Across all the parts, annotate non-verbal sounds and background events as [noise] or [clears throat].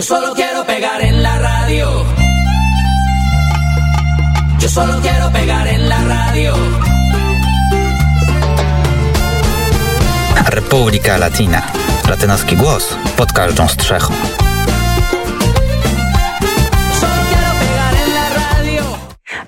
Solo quiero pegar en la radio. Yo solo quiero pegar en la radio. Republika Latina. Latynoski głos pod każdą strzechą.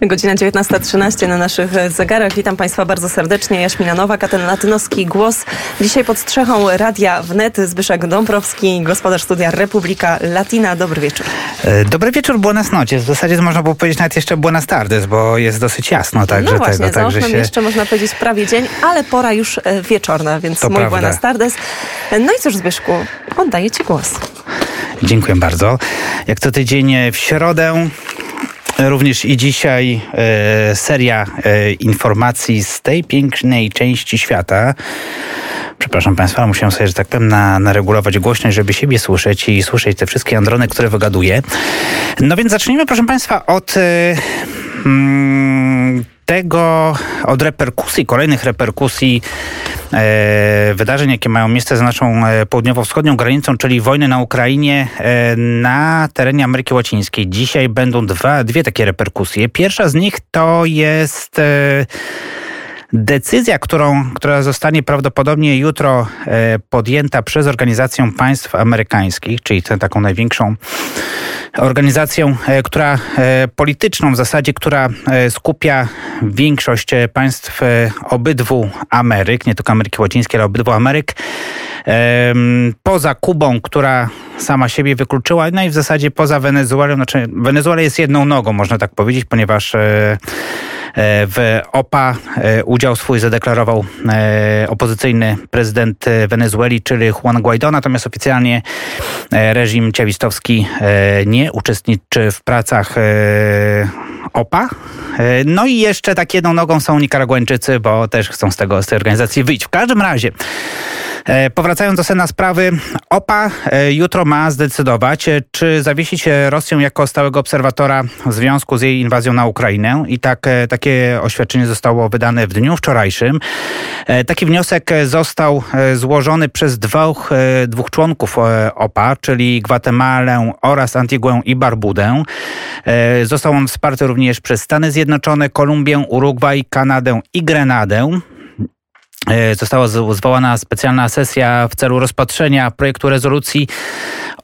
Godzina 19.13 na naszych zegarach. Witam Państwa bardzo serdecznie. Jaśmina Nowak, a ten latynoski głos. Dzisiaj pod strzechą Radia Wnet Zbyszek Dąbrowski, gospodarz studia Republika Latina. Dobry wieczór. E, dobry wieczór, buenas noches. W zasadzie można było powiedzieć nawet jeszcze buenas tardes, bo jest dosyć jasno. Także no właśnie, tego, także się... jeszcze można powiedzieć prawie dzień, ale pora już e, wieczorna, więc To mój prawda. buenas tardes. No i cóż Zbyszku, oddaję Ci głos. Dziękuję bardzo. Jak co tydzień w środę Również i dzisiaj e, seria e, informacji z tej pięknej części świata. Przepraszam Państwa, musiałem sobie, że tak powiem, na, naregulować głośność, żeby siebie słyszeć i słyszeć te wszystkie androny, które wygaduję. No więc zacznijmy, proszę Państwa, od e, mm, tego, od reperkusji, kolejnych reperkusji e, wydarzeń, jakie mają miejsce za naszą e, południowo-wschodnią granicą, czyli wojny na Ukrainie e, na terenie Ameryki Łacińskiej. Dzisiaj będą dwa, dwie takie reperkusje. Pierwsza z nich to jest e, decyzja, którą, która zostanie prawdopodobnie jutro e, podjęta przez Organizację Państw Amerykańskich, czyli tę taką największą organizacją, e, która e, polityczną w zasadzie, która skupia większość państw obydwu Ameryk, nie tylko Ameryki Łacińskiej, ale obydwu Ameryk, poza Kubą, która sama siebie wykluczyła, no i w zasadzie poza Wenezuelą, znaczy Wenezuela jest jedną nogą, można tak powiedzieć, ponieważ W OPA e, udział swój zadeklarował e, opozycyjny prezydent e, Wenezueli, czyli Juan Guaido, natomiast oficjalnie e, reżim ciawistowski e, nie uczestniczy w pracach e, OPA. E, No i jeszcze tak jedną nogą są Nikaraguańczycy, bo też chcą z, tego, z tej organizacji wyjść. W każdym razie, e, powracając do sedna sprawy, OPA e, jutro ma zdecydować, e, czy zawiesić e, Rosję jako stałego obserwatora w związku z jej inwazją na Ukrainę. I tak, e, takie oświadczenie zostało wydane w dniu wczorajszym. E, Taki wniosek e, został e, złożony przez dwóch, dwóch członków OPA, czyli Gwatemalę oraz Antiguę i Barbudę. Został on wsparty również przez Stany Zjednoczone, Kolumbię, Urugwaj, Kanadę i Grenadę. E, Została zwołana specjalna sesja w celu rozpatrzenia projektu rezolucji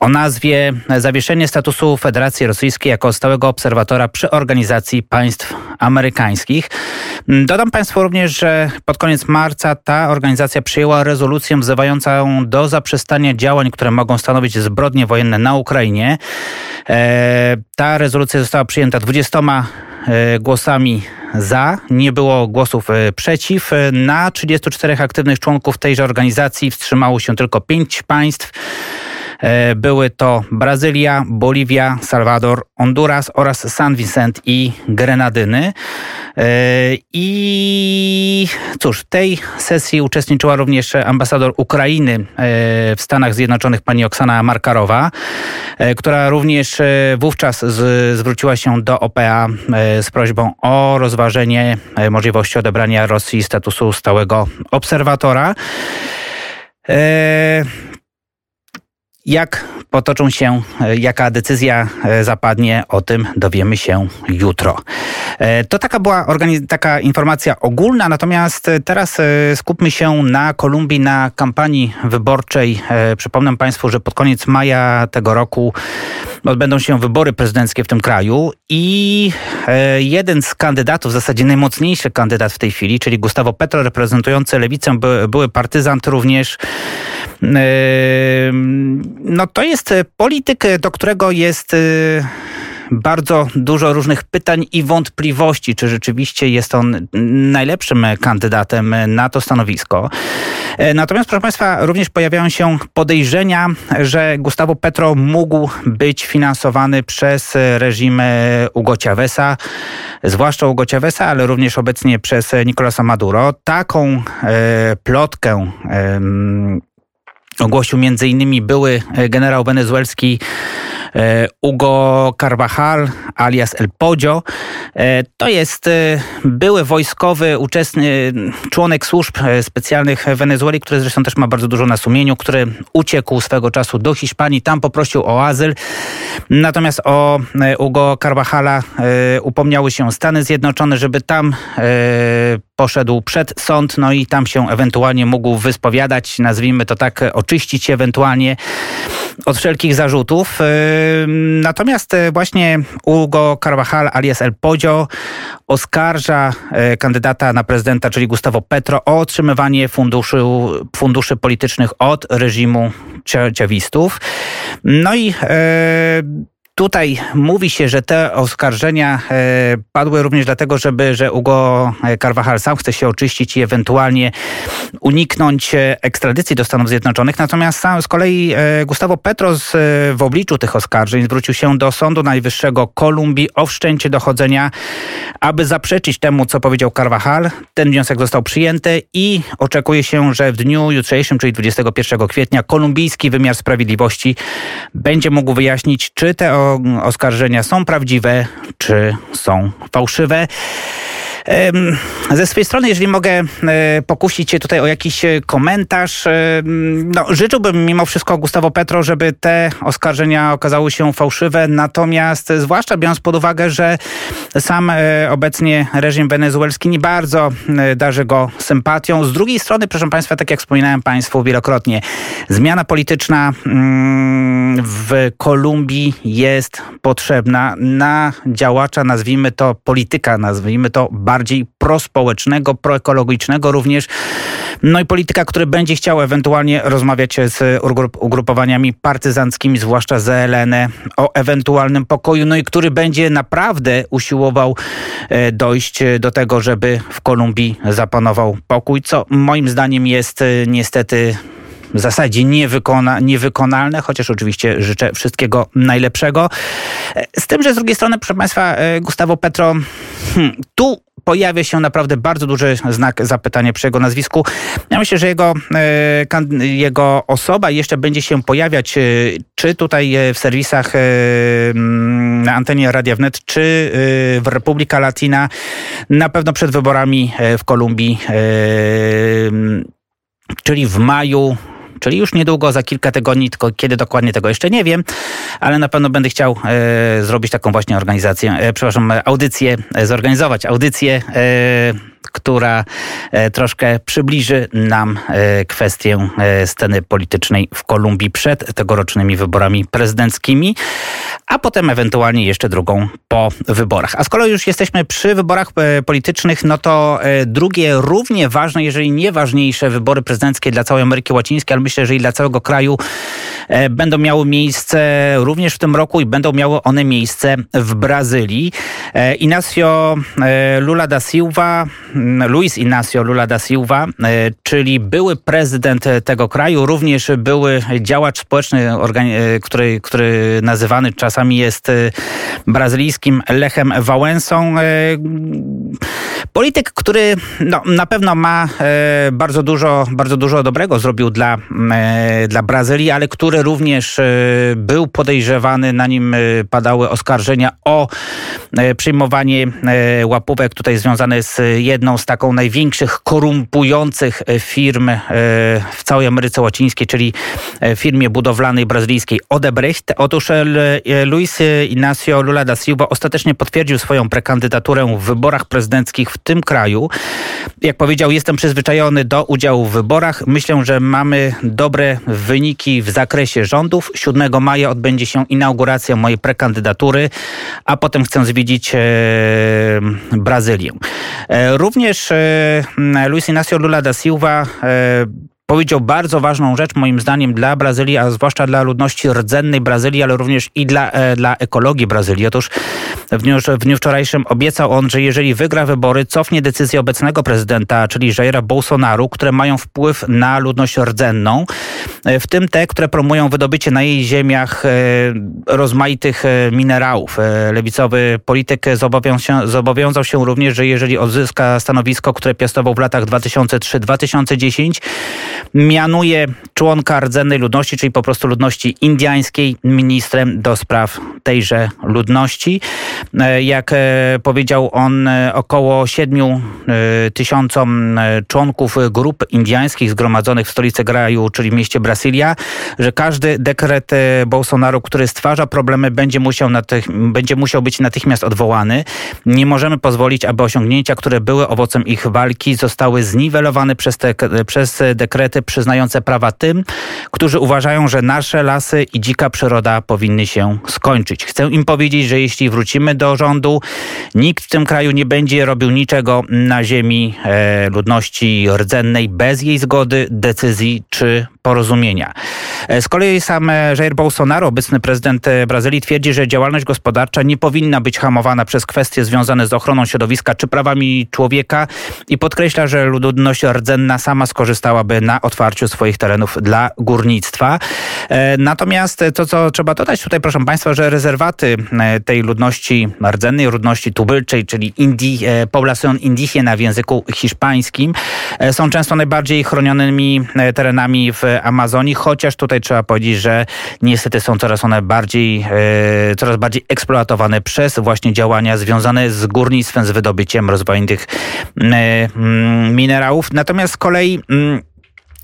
o nazwie Zawieszenie statusu Federacji Rosyjskiej jako stałego obserwatora przy Organizacji Państw Amerykańskich. Mm, Dodam Państwu również, że pod koniec marca ta organizacja przyjęła rezolucję wzywającą do zaprzestania działań, które mogą stanowić zbrodnie wojenne na Ukrainie. E, Ta rezolucja została przyjęta 20 e, głosami za, nie było głosów e, przeciw. E, Na 34 aktywnych członków tejże organizacji wstrzymało się tylko 5 państw. E, Były to Brazylia, Boliwia, Salwador, Honduras oraz San Vicent i Grenadyny. E, I cóż, w tej sesji uczestniczyła również ambasador Ukrainy e, w Stanach Zjednoczonych, pani Oksana Markarowa, która również wówczas z, zwróciła się do OPA z prośbą o rozważenie możliwości odebrania Rosji statusu stałego obserwatora. Jak potoczą się, e, jaka decyzja e, zapadnie, o tym dowiemy się jutro. E, To taka była taka informacja ogólna, natomiast teraz skupmy się na Kolumbii, na kampanii wyborczej. Przypomnę Państwu, że pod koniec maja tego roku odbędą się wybory prezydenckie w tym kraju i jeden z kandydatów, w zasadzie najmocniejszy kandydat w tej chwili, czyli Gustavo Petro, reprezentujący lewicę, by, były partyzant również no to jest polityk, do którego jest bardzo dużo różnych pytań i wątpliwości, czy rzeczywiście jest on najlepszym kandydatem na to stanowisko. Natomiast, proszę Państwa, również pojawiają się podejrzenia, że Gustavo Petro mógł być finansowany przez reżim Hugo Chaveza, zwłaszcza Hugo Chaveza, ale również obecnie przez Nicolasa Maduro. Taką e, plotkę e, ogłosił innymi były generał wenezuelski Hugo Carvajal alias El Podio. To jest były wojskowy, uczestny, członek służb specjalnych Wenezueli, który zresztą też ma bardzo dużo na sumieniu, który uciekł swego czasu do Hiszpanii, tam poprosił o azyl. Natomiast o Hugo Carvajala upomniały się Stany Zjednoczone, żeby tam poszedł przed sąd, no i tam się ewentualnie mógł wyspowiadać, nazwijmy to tak, oczyścić się ewentualnie od wszelkich zarzutów. Natomiast e, właśnie Hugo Carvajal alias El Podio oskarża e, kandydata na prezydenta, czyli Gustavo Petro, o otrzymywanie funduszy, funduszy politycznych od reżimu ciawistów. No i e, Tutaj mówi się, że te oskarżenia e, padły również dlatego, żeby, że Hugo Carvajal sam chce się oczyścić i ewentualnie uniknąć e, ekstradycji do Stanów Zjednoczonych. Natomiast sam z kolei e, Gustavo Petros w obliczu tych oskarżeń zwrócił się do Sądu Najwyższego Kolumbii o wszczęcie dochodzenia, aby zaprzeczyć temu, co powiedział Carvajal. Ten wniosek został przyjęty i oczekuje się, że w dniu jutrzejszym, czyli 21 kwietnia, kolumbijski wymiar sprawiedliwości będzie mógł wyjaśnić, czy te oskarżenia są prawdziwe, czy są fałszywe. Ze swojej strony, jeżeli mogę e, pokusić się tutaj o jakiś e, komentarz, no, życzyłbym mimo wszystko Gustavo Petro, żeby te oskarżenia okazały się fałszywe, natomiast zwłaszcza biorąc pod uwagę, że sam e, obecnie reżim wenezuelski nie bardzo darzy go sympatią. Z drugiej strony, proszę Państwa, tak jak wspominałem Państwu wielokrotnie, zmiana polityczna mm, w Kolumbii jest potrzebna na działacza, nazwijmy to polityka, nazwijmy to bardzo bardziej prospołecznego, proekologicznego również. No i polityka, który będzie chciał ewentualnie rozmawiać z ugrupowaniami partyzanckimi, zwłaszcza z ELN, o ewentualnym pokoju, no i który będzie naprawdę usiłował e, dojść do tego, żeby w Kolumbii zapanował pokój, co moim zdaniem jest e, niestety w zasadzie niewykona, niewykonalne, chociaż oczywiście życzę wszystkiego najlepszego. E, z tym, że z drugiej strony, proszę Państwa, Gustavo Petro, hmm, tu pojawia się naprawdę bardzo duży znak zapytania przy jego nazwisku. Ja myślę, że jego, e, jego osoba jeszcze będzie się pojawiać, e, czy tutaj e, w serwisach na antenie Radia Wnet, czy w Republika Latina, na pewno przed wyborami w Kolumbii, czyli w maju czyli już niedługo, za kilka tygodni, tylko kiedy dokładnie tego jeszcze nie wiem, ale na pewno będę chciał e, zrobić taką właśnie organizację, e, przepraszam, audycję, e, zorganizować audycję e, która e, troszkę przybliży nam e, kwestię e, sceny politycznej w Kolumbii przed tegorocznymi wyborami prezydenckimi, a potem ewentualnie jeszcze drugą po wyborach. A skoro już jesteśmy przy wyborach politycznych, no to drugie równie ważne, jeżeli nie ważniejsze wybory prezydenckie dla całej Ameryki Łacińskiej, ale myślę, że i dla całego kraju będą miały miejsce również w tym roku i będą miały one miejsce w Brazylii. Inacio Lula da Silva Luis Inácio Lula da Silva, e, czyli były prezydent tego kraju, również były działacz społeczny, e, który, który nazywany czasami jest e, brazylijskim Lechem Wałęsą. Polityk, który no, na pewno ma bardzo dużo, bardzo dużo dobrego zrobił dla, dla Brazylii, ale który również był podejrzewany, na nim padały oskarżenia o przyjmowanie łapówek tutaj związane z jedną z taką największych korumpujących e, firm e, w całej Ameryce Łacińskiej, czyli e, firmie budowlanej brazylijskiej Odebrecht. Otóż Luis Inácio Lula da Silva ostatecznie potwierdził swoją prekandydaturę w wyborach prezydenckich w tym kraju. Jak powiedział, jestem przyzwyczajony do udziału w wyborach. Myślę, że mamy dobre wyniki w zakresie rządów. 7 maja odbędzie się inauguracja mojej prekandydatury, a potem chcę zwiedzić Brazylię. Również też Luis Inácio Lula da Silva e, powiedział bardzo ważną rzecz moim zdaniem dla Brazylii, a zwłaszcza dla ludności rdzennej Brazylii, ale również i dla, e, dla ekologii Brazylii. Otóż w dniu, w dniu wczorajszym obiecał on, że jeżeli wygra wybory, cofnie decyzję obecnego prezydenta, czyli Jaira Bolsonaru, które mają wpływ na ludność rdzenną, e, w tym te, które promują wydobycie na jej ziemiach e, rozmaitych minerałów. Lewicowy polityk się, zobowiązał się również, że jeżeli odzyska stanowisko, które piastował w latach 2003-2010, mianuje członka rdzennej ludności, czyli po prostu ludności indyjskiej, ministrem do spraw tejże ludności. E, jak powiedział on, około 7 tysiącom członków grup indyjskich zgromadzonych w stolicy kraju, czyli mieście Brasilia, że każdy dekret Bolsonaro, który stwarza problemy, będzie musiał, natych, będzie musiał być natychmiast odwołany. Nie możemy pozwolić, aby osiągnięcia, które były owocem ich walki, zostały zniwelowane przez, te, przez dekrety przyznające prawa tym, którzy uważają, że nasze lasy i dzika przyroda powinny się skończyć. Chcę im powiedzieć, że jeśli wrócimy do rządu, nikt w tym kraju nie będzie robił niczego na ziemi e, ludności rdzennej bez jej zgody, decyzji czy porozumienia. E, z kolei sam e, Jair Bolsonaro, obecny prezydent e, Brazylii, twierdzi, że działalność gospodarcza nie powinna być hamowana przez kwestie związane z ochroną środowiska czy prawami człowieka i podkreśla, że ludność rdzenna sama skorzystałaby na otwarciu swoich terenów dla górnictwa. Natomiast to, co trzeba dodać tutaj, proszę Państwa, że rezerwaty tej ludności rdzennej, ludności tubylczej, czyli Indi, Poblacion Indigie w języku hiszpańskim, są często najbardziej chronionymi terenami w Amazonii, chociaż tutaj trzeba powiedzieć, że niestety są coraz one bardziej, e, coraz bardziej eksploatowane przez właśnie działania związane z górnictwem, z wydobyciem e, mm, minerałów. Natomiast z kolei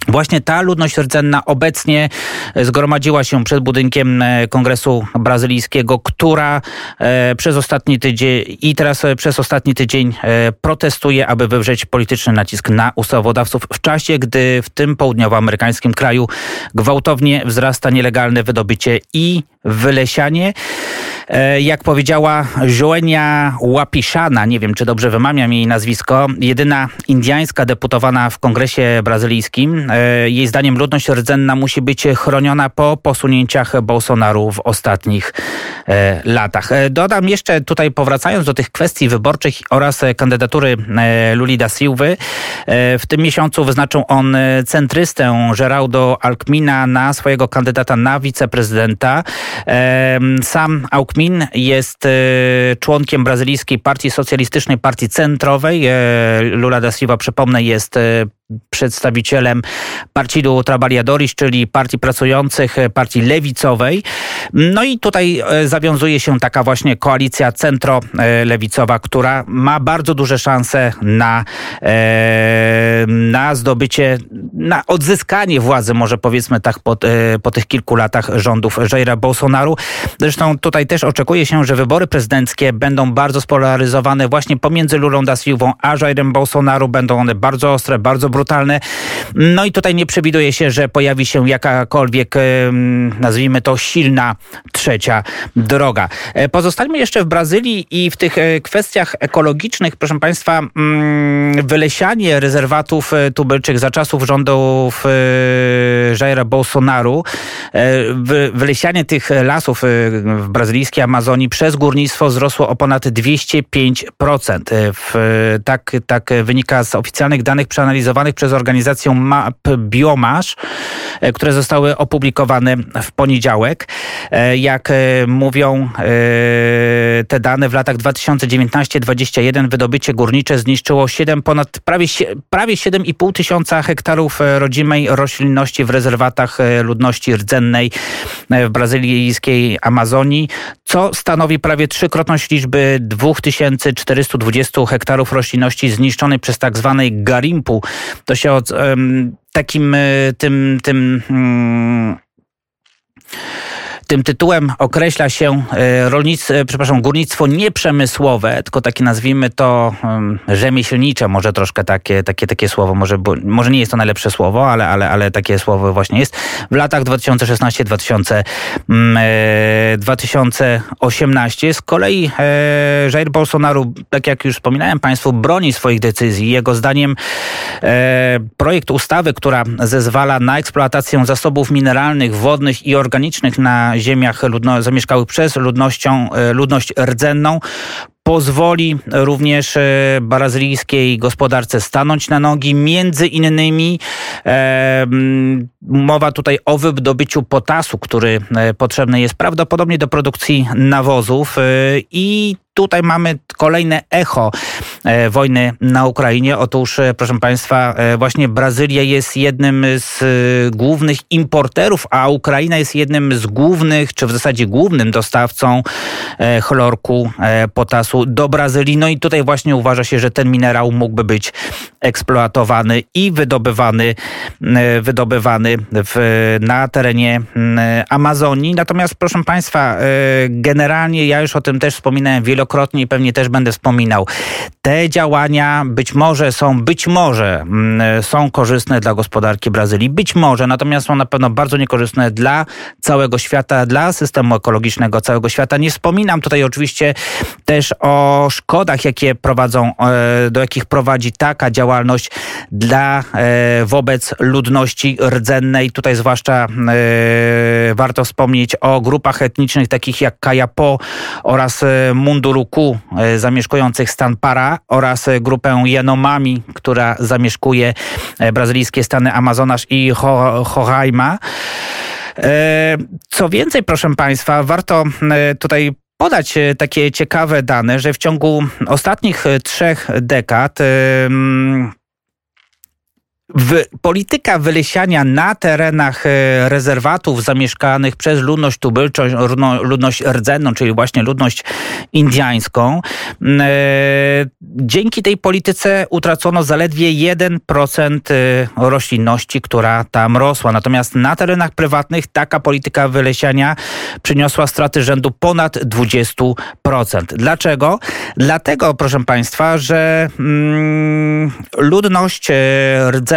Właśnie ta ludność rdzenna obecnie zgromadziła się przed budynkiem e, Kongresu Brazylijskiego, która e, przez ostatni tydzień i teraz e, przez ostatni tydzień protestuje, aby wywrzeć polityczny nacisk na ustawodawców w czasie, gdy w tym południowoamerykańskim kraju gwałtownie wzrasta nielegalne wydobycie i wylesianie. E, jak powiedziała Joenia Łapiszana, nie wiem czy dobrze wymamiam jej nazwisko, jedyna indyjska deputowana w kongresie brazylijskim. E, jej zdaniem ludność rdzenna musi być chroniona po posunięciach Bolsonaru w ostatnich latach. Dodam jeszcze tutaj powracając do tych kwestii wyborczych oraz kandydatury Luli da Silva. W tym miesiącu wyznaczył on centrystę Geraldo Alckmina na swojego kandydata na wiceprezydenta. Sam Alckmin jest e, członkiem brazylijskiej partii socjalistycznej, partii centrowej. E, Lula da Silva, przypomnę, jest e, przedstawicielem Partido Trabalhadores, czyli partii pracujących, partii lewicowej. No i tutaj zawiązuje się taka właśnie koalicja centro-lewicowa, która ma bardzo duże szanse na, na zdobycie, na odzyskanie władzy, może powiedzmy tak po, po tych kilku latach rządów Jaira Bolsonaru. Zresztą tutaj też oczekuje się, że wybory prezydenckie będą bardzo spolaryzowane właśnie pomiędzy Lulą da Silvą a Jairem Bolsonaro. Będą one bardzo ostre, bardzo brutalne. No i tutaj nie przewiduje się, że pojawi się jakakolwiek, nazwijmy to, silna trzecia droga. E, Pozostańmy jeszcze w Brazylii i w tych e, kwestiach ekologicznych, proszę Państwa, mm, wylesianie rezerwatów e, tubylczych za czasów rządów Jaira Bolsonaro, wylesianie tych lasów w brazylijskiej Amazonii przez górnictwo wzrosło o ponad 205%. W, tak, tak wynika z oficjalnych danych przeanalizowanych przez organizację Map Biomasz, e, które zostały opublikowane w poniedziałek. E, jak e, mówią te dane, w latach 2019-2021 wydobycie górnicze zniszczyło 7, ponad prawie, prawie 7,5 tysiąca hektarów rodzimej roślinności w rezerwatach ludności rdzennej w brazylijskiej Amazonii co stanowi prawie trzykrotność liczby 2420 hektarów roślinności zniszczonej przez tak zwanej garimpu. To się od takim e, tym, tym um, tym tytułem określa się e, rolnictwo, e, przepraszam, górnictwo nieprzemysłowe, tylko takie nazwijmy to rzemieślnicze, może troszkę takie, takie, takie słowo, może, może nie jest to najlepsze słowo, ale, ale, ale takie słowo właśnie jest. W latach 2016-2018 mm, z kolei e, Jair Bolsonaro, tak jak już wspominałem Państwu, broni swoich decyzji. Jego zdaniem projekt ustawy, która zezwala na eksploatację zasobów mineralnych, wodnych i organicznych na ziemiach ludno, zamieszkałych przez ludnością, e, ludność rdzenną pozwoli również e, brazylijskiej gospodarce stanąć na nogi. Między innymi e, mowa tutaj o wydobyciu potasu, który potrzebny jest prawdopodobnie do produkcji nawozów i tutaj mamy kolejne echo e, wojny na Ukrainie. Otóż, e, proszę Państwa, e, właśnie Brazylia jest jednym z głównych importerów, a Ukraina jest jednym z głównych, czy w zasadzie głównym dostawcą chlorku potasu do Brazylii. No i tutaj właśnie uważa się, że ten minerał mógłby być eksploatowany i wydobywany, wydobywany w, na terenie Amazonii. Natomiast, proszę Państwa, generalnie ja już o tym też wspominałem wielokrotnie, wielokrotnie i pewnie też będę wspominał. Te działania być może są, być może mm, są korzystne dla gospodarki Brazylii, być może, natomiast są na pewno bardzo niekorzystne dla całego świata, dla systemu ekologicznego całego świata. Nie wspominam tutaj oczywiście też o szkodach, jakie prowadzą, e, do jakich prowadzi taka działalność dla, e, wobec ludności rdzennej. Tutaj zwłaszcza e, warto wspomnieć o grupach etnicznych takich jak Kajapo oraz Mundur Ruku e, zamieszkujących stan Para oraz e, grupę Yanomami, która zamieszkuje e, brazylijskie stany Amazonas i Roraima. Co więcej, proszę Państwa, warto tutaj podać takie ciekawe dane, że w ciągu ostatnich trzech dekad w, polityka wylesiania na terenach e, rezerwatów zamieszkanych przez ludność tubylczą, ludność rdzenną, czyli właśnie ludność indiańską, e, dzięki tej polityce utracono zaledwie 1% e, roślinności, która tam rosła. Natomiast na terenach prywatnych taka polityka wylesiania przyniosła straty rzędu ponad 20%. Dlaczego? Dlatego, proszę Państwa, że mm, ludność rdzenna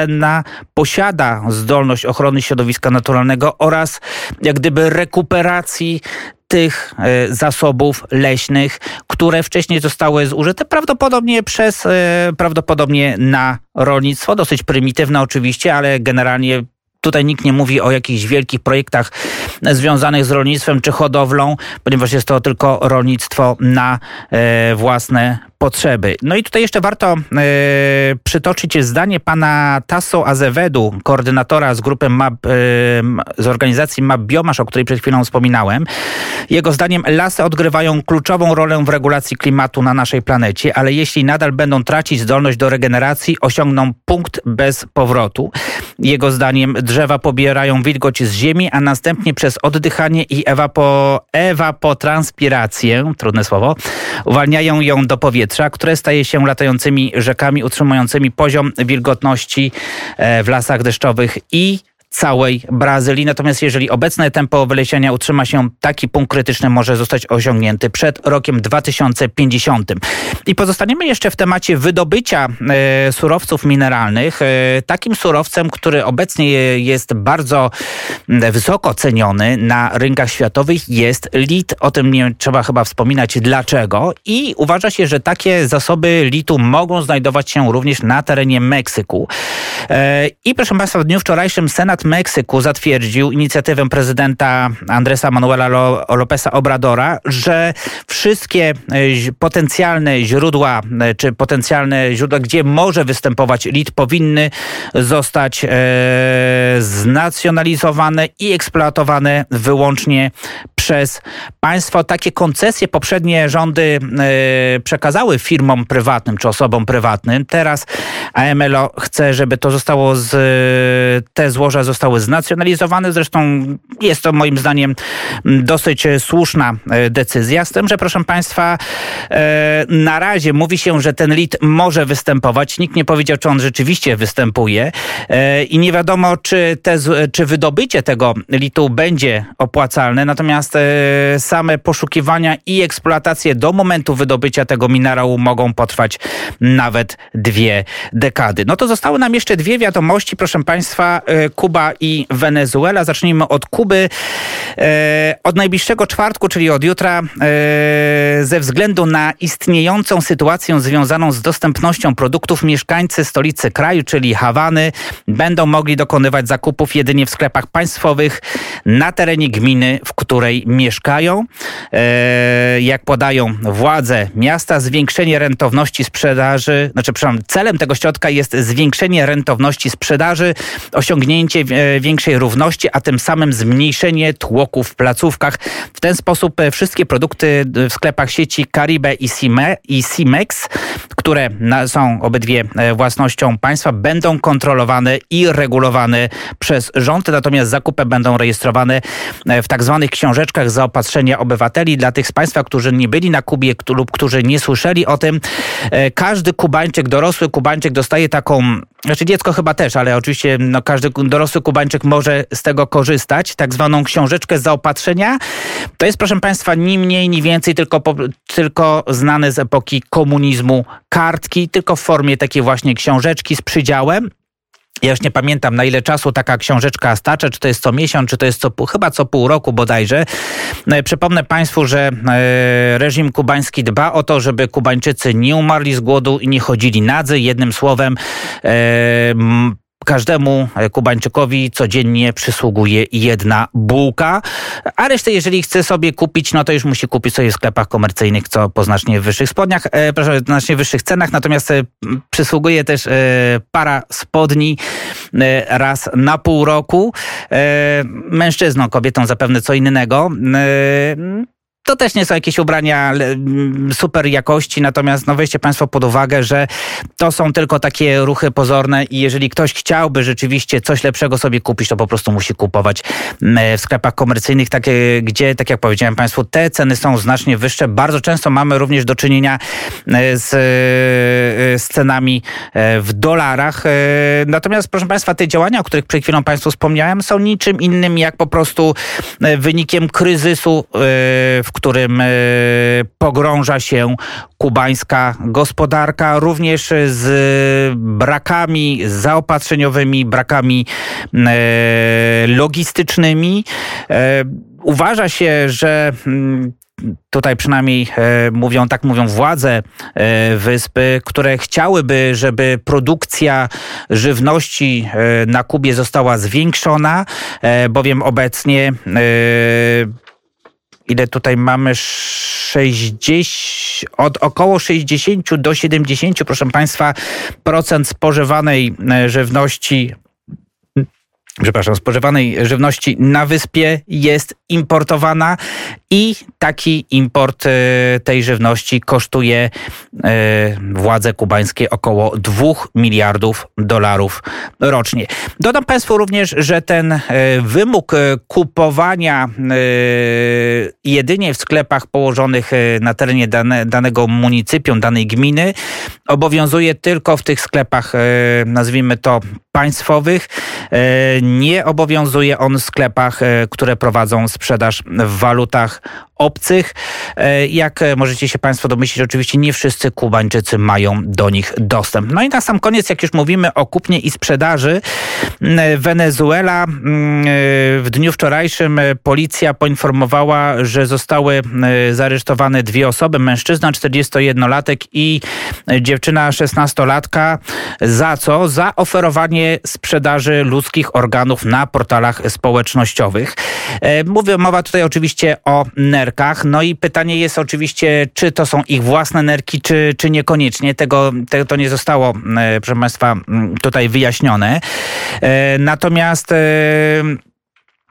posiada zdolność ochrony środowiska naturalnego oraz jak gdyby rekuperacji tych e, zasobów leśnych, które wcześniej zostały zużyte prawdopodobnie przez, e, prawdopodobnie na rolnictwo, dosyć prymitywne oczywiście, ale generalnie Tutaj nikt nie mówi o jakichś wielkich projektach związanych z rolnictwem czy hodowlą, ponieważ jest to tylko rolnictwo na e, własne potrzeby. No i tutaj jeszcze warto e, przytoczyć zdanie pana Tasso Azevedu, koordynatora z grupy MAP, e, z organizacji MAP Biomasz, o której przed chwilą wspominałem. Jego zdaniem lasy odgrywają kluczową rolę w regulacji klimatu na naszej planecie, ale jeśli nadal będą tracić zdolność do regeneracji, osiągną punkt bez powrotu. Jego zdaniem drzewa pobierają wilgoć z ziemi, a następnie przez oddychanie i ewapo, ewapotranspirację, trudne słowo, uwalniają ją do powietrza powietrza, które staje się latającymi rzekami utrzymującymi poziom wilgotności e, w lasach deszczowych i całej Brazylii. Natomiast jeżeli obecne tempo wylesiania utrzyma się, taki punkt krytyczny może zostać osiągnięty przed rokiem 2050. I pozostaniemy jeszcze w temacie wydobycia e, surowców mineralnych. E, takim surowcem, który obecnie jest bardzo wysoko ceniony na rynkach światowych jest lit. O tym nie trzeba chyba wspominać dlaczego. I uważa się, że takie zasoby litu mogą znajdować się również na terenie Meksyku. E, I proszę Państwa, w dniu wczorajszym Senat Meksyku zatwierdził inicjatywę prezydenta Andresa Manuela Lopeza Obradora, że wszystkie e, potencjalne źródła, e, czy potencjalne źródła, gdzie może występować lit, powinny zostać e, znacjonalizowane i eksploatowane wyłącznie przez państwo. Takie koncesje poprzednie rządy przekazały firmom prywatnym czy osobom prywatnym. Teraz AMLO chce, żeby to zostało z, te złoża zostały znacjonalizowane. Zresztą jest to moim zdaniem dosyć słuszna e, decyzja. Z tym, że proszę Państwa, e, na razie mówi się, że ten lit może występować. Nikt nie powiedział, czy on rzeczywiście występuje i nie wiadomo, czy, te, czy wydobycie tego litu będzie opłacalne. Natomiast E, same poszukiwania i eksploatacje do momentu wydobycia tego minerału mogą potrwać nawet dwie dekady. No to zostały nam jeszcze dwie wiadomości, proszę Państwa, e, Kuba i Wenezuela. Zacznijmy od Kuby. E, od najbliższego czwartku, czyli od jutra, ze względu na istniejącą sytuację związaną z dostępnością produktów, mieszkańcy stolicy kraju, czyli Hawany, będą mogli dokonywać zakupów jedynie w sklepach państwowych na terenie gminy, w której mieszkają. E, jak podają władze miasta, zwiększenie rentowności sprzedaży, znaczy przepraszam, celem tego środka jest zwiększenie rentowności sprzedaży, osiągnięcie większej równości, a tym samym zmniejszenie tłoków w placówkach. W ten sposób wszystkie produkty w sklepach sieci Caribe i, Cimex, które są obydwie własnością państwa, będą kontrolowane i regulowane przez rząd, natomiast zakupy będą rejestrowane w tak zwanych książeczkach zaopatrzenia obywateli. Dla tych z Państwa, którzy nie byli na Kubie lub którzy nie słyszeli o tym, każdy Kubańczyk, dorosły Kubańczyk dostaje taką, znaczy dziecko chyba też, ale oczywiście no, każdy dorosły Kubańczyk może z tego korzystać, tak zwaną książeczkę zaopatrzenia. To jest, proszę Państwa, ni mniej, ni więcej, tylko, tylko znane z epoki komunizmu kartki, tylko w formie takiej właśnie książeczki z przydziałem. Ja już nie pamiętam na ile czasu taka książeczka starcza, czy to jest co miesiąc, czy to jest co chyba co pół roku bodajże. E, przypomnę Państwu, że e, reżim kubański dba o to, żeby Kubańczycy nie umarli z głodu i nie chodzili nadzy. Jednym słowem, e, Każdemu Kubańczykowi codziennie przysługuje jedna bułka, a resztę, jeżeli chce sobie kupić, no to już musi kupić sobie w sklepach komercyjnych, co po znacznie wyższych spodniach, e, proszę, znacznie wyższych cenach, natomiast e, przysługuje też e, para spodni e, raz na pół roku. E, mężczyznom, kobietom zapewne co innego. E, to też nie są jakieś ubrania mm, super jakości, natomiast no weźcie Państwo pod uwagę, że to są tylko takie ruchy pozorne i jeżeli ktoś chciałby rzeczywiście coś lepszego sobie kupić, to po prostu musi kupować mm, w sklepach komercyjnych, takie, gdzie, tak jak powiedziałem Państwu, te ceny są znacznie wyższe. Bardzo często mamy również do czynienia mm, z, e, z cenami e, w dolarach. E, natomiast, proszę Państwa, te działania, o których przed chwilą Państwu wspomniałem, są niczym innym jak po prostu wynikiem kryzysu, w którym e, pogrąża się kubańska gospodarka, również z brakami zaopatrzeniowymi, brakami e, logistycznymi. E, uważa się, że mm, tutaj przynajmniej mówią, tak mówią władze wyspy, które chciałyby, żeby produkcja żywności na Kubie została zwiększona, bowiem obecnie ile tutaj mamy? 60, od około 60 do 70, proszę Państwa, procent spożywanej e, żywności przepraszam, spożywanej żywności na wyspie jest importowana i taki import e, tej żywności kosztuje e, władze kubańskie około 2 miliardów dolarów rocznie. Dodam Państwu również, że ten e, wymóg kupowania jedynie w sklepach położonych na terenie dane, danego municypium, danej gminy obowiązuje tylko w tych sklepach, nazwijmy to państwowych. Nie obowiązuje on w sklepach, które prowadzą sprzedaż w walutach obcych. E, jak możecie się Państwo domyślić, oczywiście nie wszyscy Kubańczycy mają do nich dostęp. No i na sam koniec, jak już mówimy o kupnie i sprzedaży, Wenezuela w dniu wczorajszym policja poinformowała, że zostały zaresztowane dwie osoby, mężczyzna 41-latek i dziewczyna 16-latka. Za co? Za oferowanie sprzedaży ludzkich organów na portalach społecznościowych. E, mówię, mowa tutaj oczywiście o nerkach. No i pytanie jest oczywiście, czy to są ich własne nerki, czy, czy niekoniecznie. Tego, tego to nie zostało, e, proszę Państwa, tutaj wyjaśnione. E, natomiast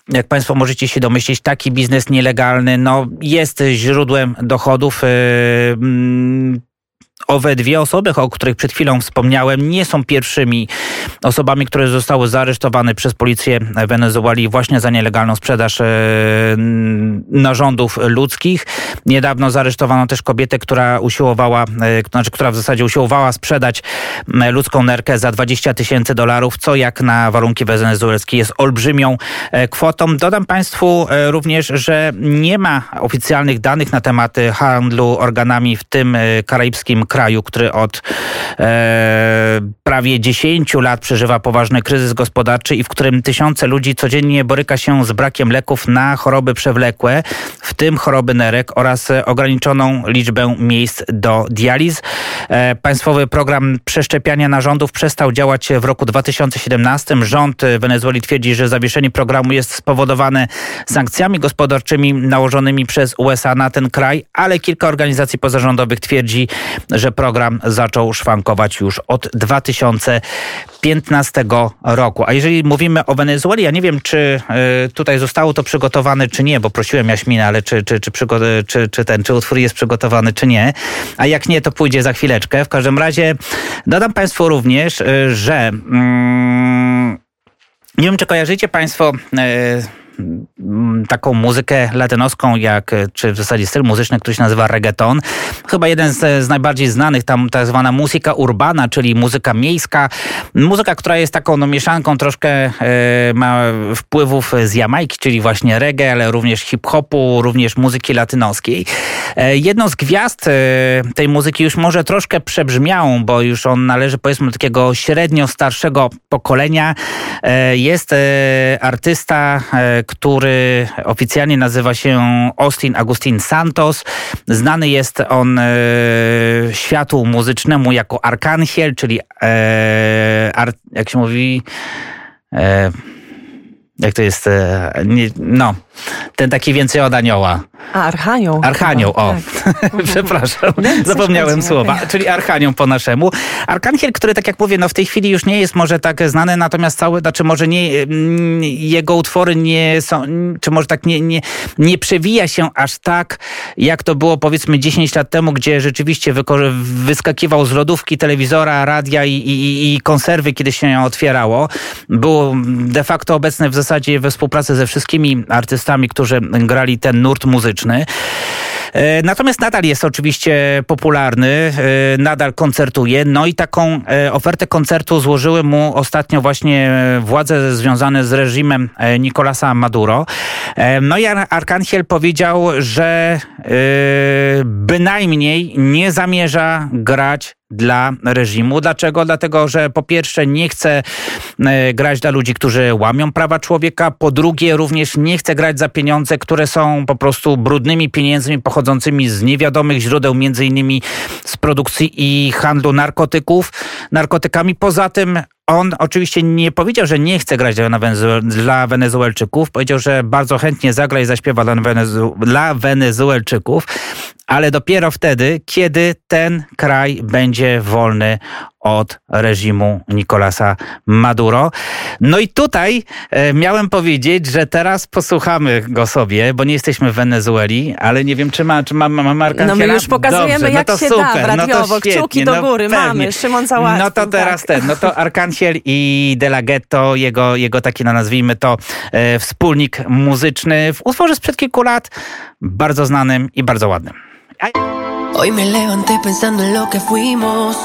jak Państwo możecie się domyślić, taki biznes nielegalny no, jest źródłem dochodów owe dwie osoby, o których przed chwilą wspomniałem, nie są pierwszymi osobami, które zostały zaaresztowane przez policję Wenezueli właśnie za nielegalną sprzedaż e, narządów ludzkich. Niedawno zaaresztowano też kobietę, która usiłowała, e, znaczy, która w zasadzie usiłowała sprzedać ludzką nerkę za 20 tysięcy dolarów, co jak na warunki wenezuelskie jest olbrzymią e, kwotą. Dodam Państwu również, że nie ma oficjalnych danych na temat handlu organami w tym karaibskim kraju, który od e, prawie 10 lat przeżywa poważny kryzys gospodarczy i w którym tysiące ludzi codziennie boryka się z brakiem leków na choroby przewlekłe, w tym choroby nerek oraz ograniczoną liczbę miejsc do dializ. E, państwowy program przeszczepiania narządów przestał działać w roku 2017. Rząd Wenezueli twierdzi, że zawieszenie programu jest spowodowane sankcjami gospodarczymi nałożonymi przez USA na ten kraj, ale kilka organizacji pozarządowych twierdzi, że program zaczął szwankować już od 2015 roku. A jeżeli mówimy o Wenezueli, ja nie wiem, czy y, tutaj zostało to przygotowane, czy nie, bo prosiłem Jaśmina, ale czy, czy, czy, czy, czy ten, czy utwór jest przygotowany, czy nie. A jak nie, to pójdzie za chwileczkę. W każdym razie dodam Państwu również, y, że mm, nie wiem, czy kojarzycie Państwo y, Mm, taką muzykę latynoską, jak, czy w zasadzie styl muzyczny, który się nazywa reggaeton. Chyba jeden z, z najbardziej znanych, tam tak zwana muzyka urbana, czyli muzyka miejska. Muzyka, która jest taką no, mieszanką troszkę e, ma wpływów z Jamajki, czyli właśnie reggae, ale również hip-hopu, również muzyki latynoskiej. E, jedną z gwiazd e, tej muzyki już może troszkę przebrzmiałą, bo już on należy powiedzmy do takiego średnio starszego pokolenia. E, jest e, artysta, e, który oficjalnie nazywa się Austin Agustin Santos. Znany jest on e, światu muzycznemu jako Arkanhiel, czyli e, jak się mówi e, jak to jest, no, ten taki więcej od anioła. A, Archanioł. Archanioł, o. Tak. [laughs] Przepraszam, zapomniałem słowa. Czyli Archanioł po naszemu. Arkanhiel, który tak jak mówię, no w tej chwili już nie jest może tak znany, natomiast cały, znaczy może nie, mm, jego utwory nie są, czy może tak nie, nie, nie przewija się aż tak, jak to było powiedzmy 10 lat temu, gdzie rzeczywiście wyskakiwał z lodówki, telewizora, radia i, i, i konserwy, kiedy się ją otwierało. Był de facto obecny w zasadzie we współpracy ze wszystkimi artystami, którzy grali ten nurt muzyczny. E, natomiast nadal jest oczywiście popularny, e, nadal koncertuje. No i taką e, ofertę koncertu złożyły mu ostatnio właśnie władze związane z reżimem Nicolasa Maduro. No i Arkanhiel powiedział, że bynajmniej nie zamierza grać dla reżimu. Dlaczego? Dlatego, że po pierwsze nie chce e, grać dla ludzi, którzy łamią prawa człowieka, po drugie również nie chce grać za pieniądze, które są po prostu brudnymi pieniędzmi pochodzącymi z niewiadomych źródeł, między innymi z produkcji i handlu narkotyków, narkotykami. Poza tym on oczywiście nie powiedział, że nie chce grać dla, Wenezu dla Wenezuelczyków. Powiedział, że bardzo chętnie zagra i zaśpiewa dla, Wenezu dla Wenezuelczyków, ale dopiero wtedy, kiedy ten kraj będzie wolny od reżimu Nicolasa Maduro. No i tutaj e, miałem powiedzieć, że teraz posłuchamy go sobie, bo nie jesteśmy w Wenezueli, ale nie wiem, czy ma, czy ma, ma Marka No my już pokazujemy, Dobrze, jak no się super, da radiowo, no to kciuki do no góry, no mamy, Szymon Załatwił. No to teraz tak. ten, no to Arkansiel i De La Ghetto, jego, jego taki, no nazwijmy to, e, wspólnik muzyczny w utworze sprzed kilku lat, bardzo znanym i bardzo ładnym. Hoy me levanté pensando en lo que fuimos,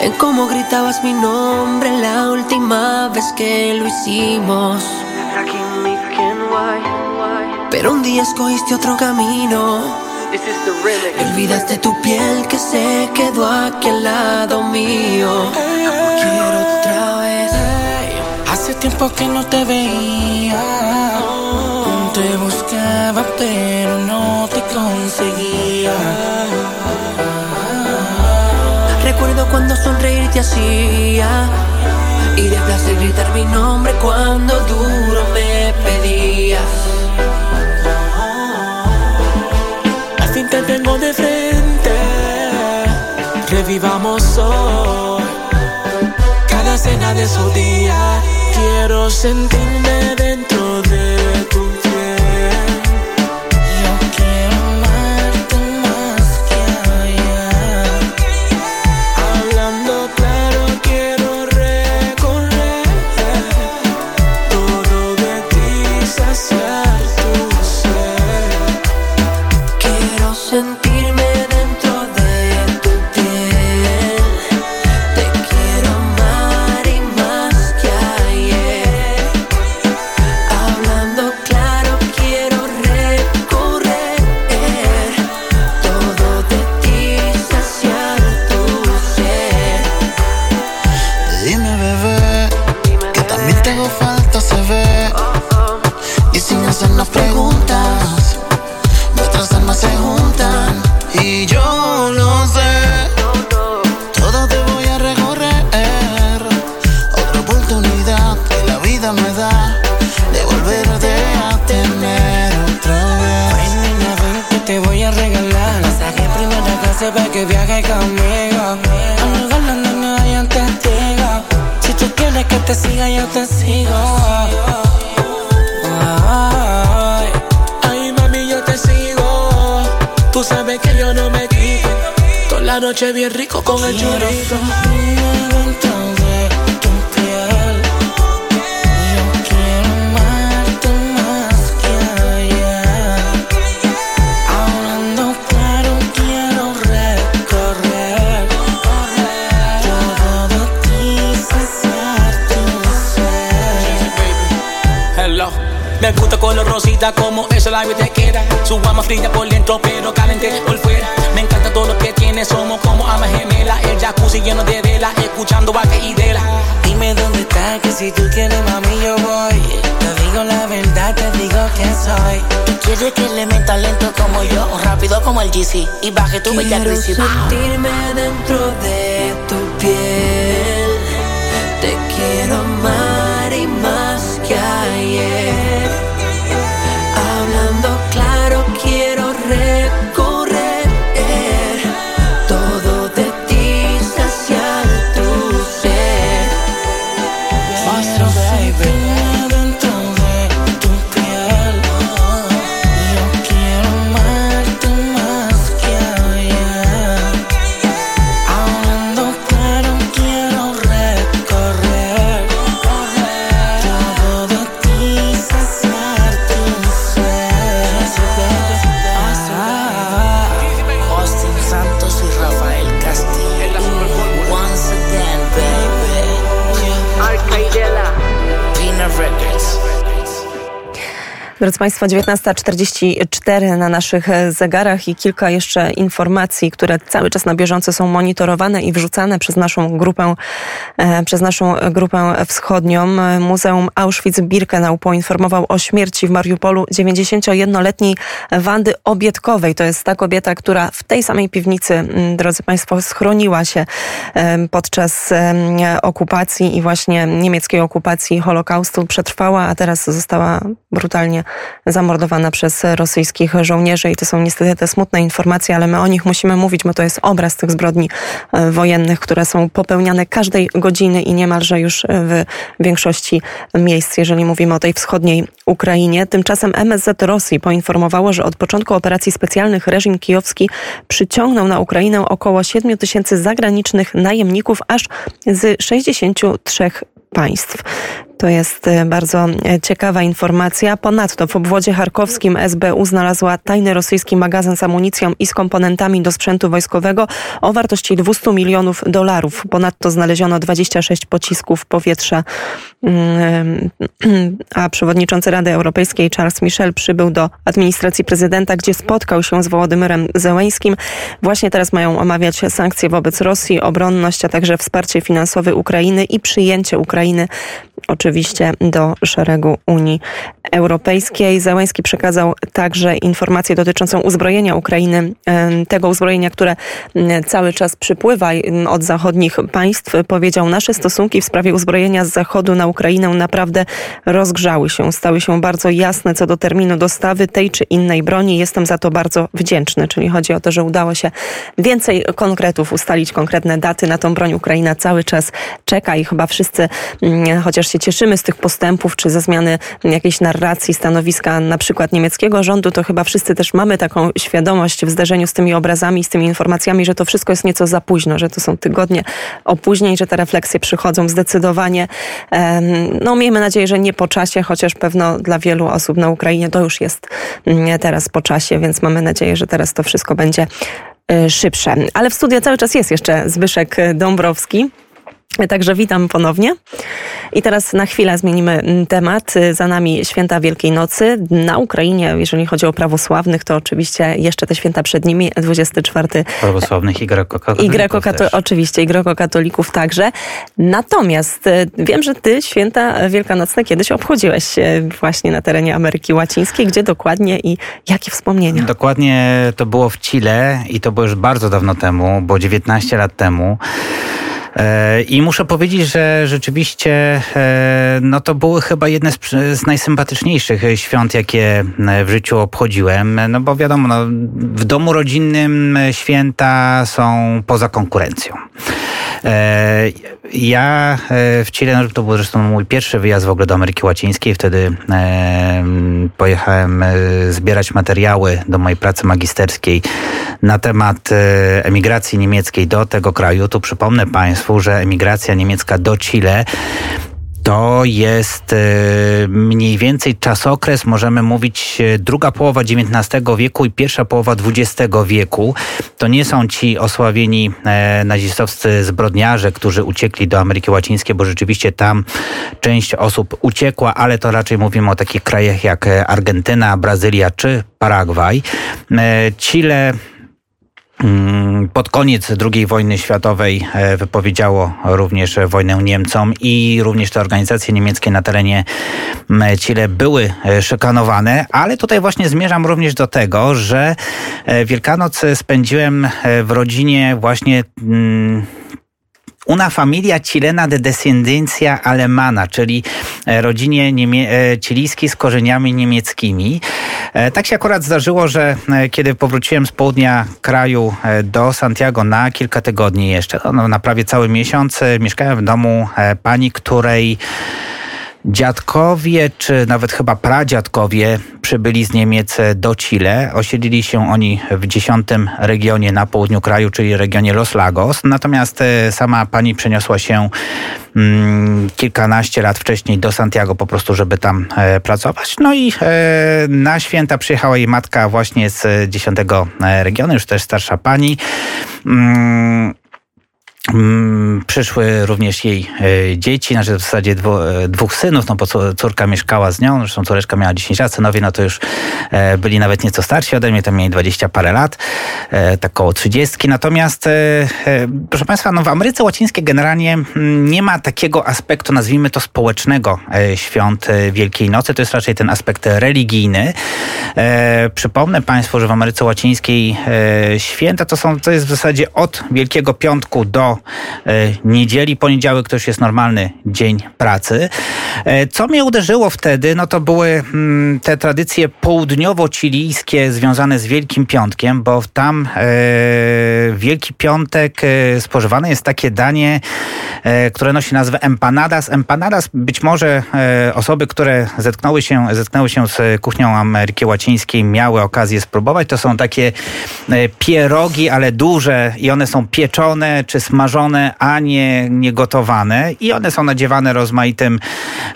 en cómo gritabas mi nombre la última vez que lo hicimos. Pero un día escogiste otro camino. Y olvidaste tu piel que se quedó aquí al lado mío. Quiero otra vez. Hace tiempo que no te veía. Te buscaba, pero cuando sonreír te hacía. Y de placer gritar mi nombre cuando duro me pedías. Al fin te tengo de frente. Revivamos hoy. Cada cena de su día. Quiero sentirme dentro de Noche bien rico con el chorizo. Me gusta color rosita como ese labio te queda. Su alma fría por dentro, pero caliente por fuera. Somos como alma gemela. El jacuzzi lleno de vela, escuchando vaca y dela. Dime dónde estás, que si tú quieres, mami, yo voy. Te digo la verdad, te digo quién soy. Tú quieres que le meta lento como yo, o rápido como el GC. Y baje tu bella Quiero sentirme dentro de tu piel. Drodzy Państwo, 19.44 na naszych e, zegarach i kilka jeszcze informacji, które cały czas na bieżąco są monitorowane i wrzucane przez naszą grupę, e, przez naszą grupę wschodnią. Muzeum Auschwitz-Birkenau poinformował o śmierci w Mariupolu 91-letniej Wandy Obietkowej. To jest ta kobieta, która w tej samej piwnicy, drodzy Państwo, schroniła się podczas okupacji i właśnie niemieckiej okupacji Holokaustu przetrwała, a teraz została brutalnie zamordowana przez rosyjskich żołnierzy i to są niestety te smutne informacje, ale my o nich musimy mówić, bo to jest obraz tych zbrodni e, wojennych, które są popełniane każdej godziny i niemalże już w większości miejsc, jeżeli mówimy o tej wschodniej Ukrainie. Tymczasem MSZ Rosji poinformowało, że od początku operacji specjalnych reżim kijowski przyciągnął na Ukrainę około 7 tysięcy zagranicznych najemników aż z 63 państw. To jest e, bardzo e, ciekawa informacja. Ponadto w obwodzie charkowskim SBU znalazła tajny rosyjski magazyn z amunicją i z komponentami do sprzętu wojskowego o wartości 200 milionów dolarów. Ponadto znaleziono 26 pocisków powietrza, Mm, [clears throat] a przewodniczący Rady Europejskiej Charles Michel przybył do administracji prezydenta, gdzie spotkał się z Wołodymyrem Zełęskim. Właśnie teraz mają omawiać sankcje wobec Rosji, obronność, a także wsparcie finansowe Ukrainy i przyjęcie Ukrainy oczywiście do szeregu Unii Europejskiej. Zełański przekazał także informację dotyczącą uzbrojenia Ukrainy, tego uzbrojenia, które cały czas przypływa od zachodnich państw. Powiedział, nasze stosunki w sprawie uzbrojenia z zachodu na Ukrainę naprawdę rozgrzały się, stały się bardzo jasne co do terminu dostawy tej czy innej broni. Jestem za to bardzo wdzięczny, czyli chodzi o to, że udało się więcej konkretów ustalić, konkretne daty na tą broń. Ukraina cały czas czeka i chyba wszyscy, chociaż się cieszymy z tych postępów, czy ze zmiany jakiejś narracji, stanowiska na przykład niemieckiego rządu, to chyba wszyscy też mamy taką świadomość w zderzeniu z tymi obrazami, z tymi informacjami, że to wszystko jest nieco za późno, że to są tygodnie opóźnień, że te refleksje przychodzą zdecydowanie. No miejmy nadzieję, że nie po czasie, chociaż pewno dla wielu osób na Ukrainie to już jest mm, teraz po czasie, więc mamy nadzieję, że teraz to wszystko będzie y, szybsze. Ale w studio cały czas jest jeszcze Zbyszek Dąbrowski. Także witam ponownie. I teraz na chwilę zmienimy mm, temat. Za nami święta Wielkiej Nocy. Na Ukrainie, jeżeli chodzi o prawosławnych, to oczywiście jeszcze te święta przed nimi, 24 Prawosławnych i grekokatolików i greko-kato- oczywiście, i grekokatolików także. Natomiast e, wiem, że ty święta wielkanocne kiedyś obchodziłeś e, właśnie na terenie Ameryki Łacińskiej. Gdzie dokładnie i jakie wspomnienia? Dokładnie to było w Chile i to było już bardzo dawno temu, bo 19 lat temu. E, I muszę powiedzieć, że rzeczywiście e, no to były chyba jedne z, najsympatyczniejszych świąt, jakie w życiu obchodziłem. No bo wiadomo, no, w domu rodzinnym święta są poza konkurencją. E, ja w Chile, no to był zresztą mój pierwszy wyjazd w ogóle do Ameryki Łacińskiej. Wtedy pojechałem zbierać materiały do mojej pracy magisterskiej na temat emigracji niemieckiej do tego kraju. Tu przypomnę Państwu, że emigracja niemiecka do Chile to jest e, mniej więcej czasokres, możemy mówić, e, druga połowa XIX wieku i pierwsza połowa XX wieku. To nie są ci osławieni e, nazistowscy zbrodniarze, którzy uciekli do Ameryki Łacińskiej, bo rzeczywiście tam część osób uciekła, ale to raczej mówimy o takich krajach jak Argentyna, Brazylia czy Paragwaj. Chile pod koniec II wojny światowej e, wypowiedziało również wojnę Niemcom i również te organizacje niemieckie na terenie Chile były e, szykanowane, ale tutaj właśnie zmierzam również do tego, że e, Wielkanoc spędziłem w rodzinie właśnie mm, Una familia chilena de descendencia alemana, czyli e, rodzinie niemie- e, chilijskiej z korzeniami niemieckimi. E, tak się akurat zdarzyło, że kiedy powróciłem z południa kraju do Santiago na kilka tygodni jeszcze, no, na prawie cały miesiąc, mieszkałem w domu pani, której Dziadkowie, czy nawet chyba pradziadkowie przybyli z Niemiec do Chile. Osiedlili się oni w dziesiątym regionie na południu kraju, czyli regionie Los Lagos. Natomiast e, sama pani przeniosła się mm, kilkanaście lat wcześniej do Santiago po prostu, żeby tam e, pracować. No i e, na święta przyjechała jej matka właśnie z dziesiątego regionu, już też starsza pani. Mm, przyszły również jej e, dzieci, znaczy w zasadzie e, dwóch synów, no bo córka mieszkała z nią, zresztą córeczka miała 10 lat, synowie no to już e, byli nawet nieco starsi ode mnie, tam mieli 20 parę lat, tak około 30. Natomiast, proszę Państwa, no w Ameryce Łacińskiej generalnie mm, nie ma takiego aspektu, nazwijmy to społecznego świąt Wielkiej Nocy, to jest raczej ten aspekt religijny. Przypomnę Państwu, że w Ameryce Łacińskiej święta to są, to jest w zasadzie od Wielkiego Piątku do E, niedzieli. Poniedziałek to już jest normalny dzień pracy. E, co mnie uderzyło wtedy, no to były mm, te tradycje południowo-chilijskie związane z Wielkim Piątkiem, bo tam e, Wielki Piątek spożywane jest takie danie, które nosi nazwę empanadas. Empanadas być może osoby, które zetknęły się, zetknęły się z kuchnią Ameryki Łacińskiej, miały okazję spróbować. To są takie pierogi, ale duże i one są pieczone czy smażone smażone, a nie, nie gotowane i one są nadziewane rozmaitym,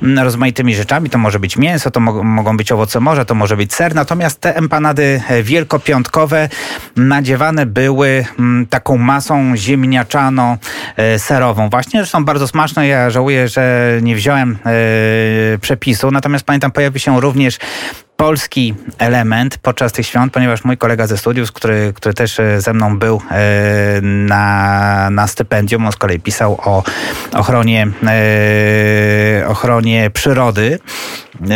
mm, rozmaitymi rzeczami. To może być mięso, to mo mogą być owoce morza, to może być ser. Natomiast te empanady e, wielkopiątkowe nadziewane były mm, taką masą ziemniaczano-serową. Właśnie, że są bardzo smaczne. Ja żałuję, że nie wziąłem e, przepisu. Natomiast pamiętam, pojawi się również polski element podczas tych świąt, ponieważ mój kolega ze studiów, który, który też e, ze mną był e, na, na stypendium, on z kolei pisał o ochronie, e, ochronie przyrody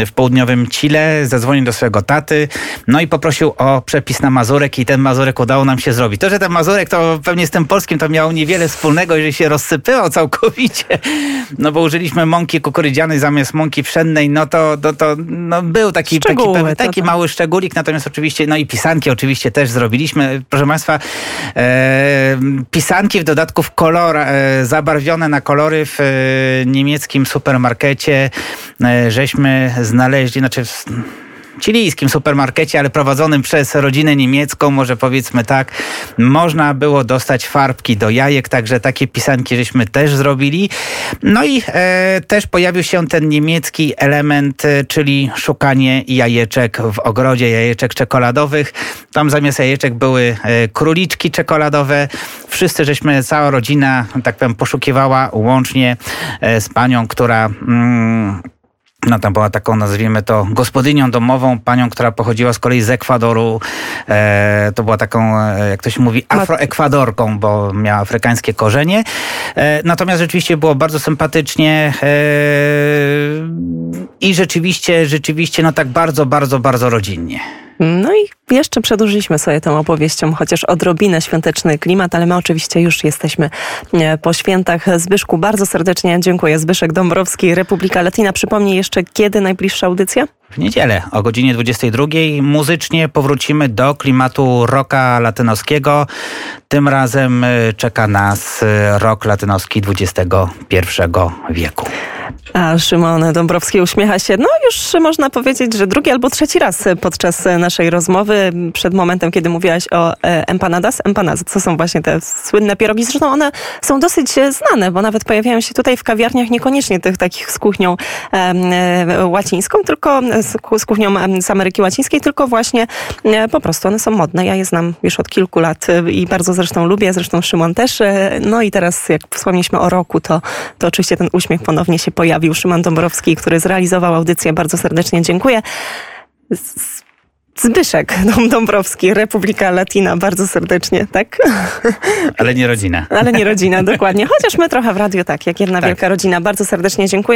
w południowym Chile, zadzwonił do swojego taty, no i poprosił o przepis na mazurek i ten mazurek udało nam się zrobić. To, że ten mazurek to pewnie z tym polskim to miało niewiele wspólnego, jeżeli się rozsypywał całkowicie, [laughs] no bo użyliśmy mąki kukurydzianej zamiast mąki pszennej, no to, to, to no był taki, taki, taki mały szczególik, natomiast oczywiście, no i pisanki oczywiście też zrobiliśmy. Proszę Państwa, e, pisanki w dodatku w kolor, e, zabarwione na kolory w e, niemieckim supermarkecie, e, żeśmy znaleźli, znaczy w chilijskim supermarkecie, ale prowadzonym przez rodzinę niemiecką, może powiedzmy tak, można było dostać farbki do jajek, także takie pisanki żeśmy też zrobili. No i e, też pojawił się ten niemiecki element, e, czyli szukanie jajeczek w ogrodzie, jajeczek czekoladowych. Tam zamiast jajeczek były e, króliczki czekoladowe. Wszyscy żeśmy, cała rodzina, tak powiem, poszukiwała łącznie e, z panią, która... Mm, no tam była taką, nazwijmy to, gospodynią domową, panią, która pochodziła z kolei z Ekwadoru. E, to była taką, e, jak to się mówi, afroekwadorką, bo miała afrykańskie korzenie. E, natomiast rzeczywiście było bardzo sympatycznie e, i rzeczywiście, rzeczywiście, no tak bardzo, bardzo, bardzo rodzinnie. No i jeszcze przedłużyliśmy sobie tą opowieścią, chociaż odrobinę świąteczny klimat, ale my oczywiście już jesteśmy e, po świętach. Zbyszku, bardzo serdecznie dziękuję. Zbyszek Dąbrowski, Republika Latina. Przypomnij jeszcze, kiedy najbliższa audycja? W niedzielę o godzinie 22 muzycznie powrócimy do klimatu rocka latynoskiego. Tym razem e, czeka nas e, rok latynoski XXI wieku. A Szymon Dąbrowski uśmiecha się, no już można powiedzieć, że drugi albo trzeci raz podczas naszej rozmowy, przed momentem, kiedy mówiłaś o e, empanadas. Empanadas to są właśnie te słynne pierogi, zresztą one są dosyć znane, bo nawet pojawiają się tutaj w kawiarniach, niekoniecznie tych takich z kuchnią e, łacińską, tylko z, kuchnią z Ameryki Łacińskiej, tylko właśnie e, po prostu one są modne. Ja je znam już od kilku lat i bardzo zresztą lubię, zresztą Szymon też. No i teraz jak wspomnieliśmy o roku, to, to oczywiście ten uśmiech ponownie się pojawił. Szymon Dąbrowski, który zrealizował audycję. Bardzo serdecznie dziękuję. Zbyszek Dąbrowski, Republika Latina, bardzo serdecznie, tak? Ale nie rodzina. Ale nie rodzina, dokładnie. Chociaż my trochę w radiu tak, jak jedna tak. wielka rodzina. Bardzo serdecznie dziękuję.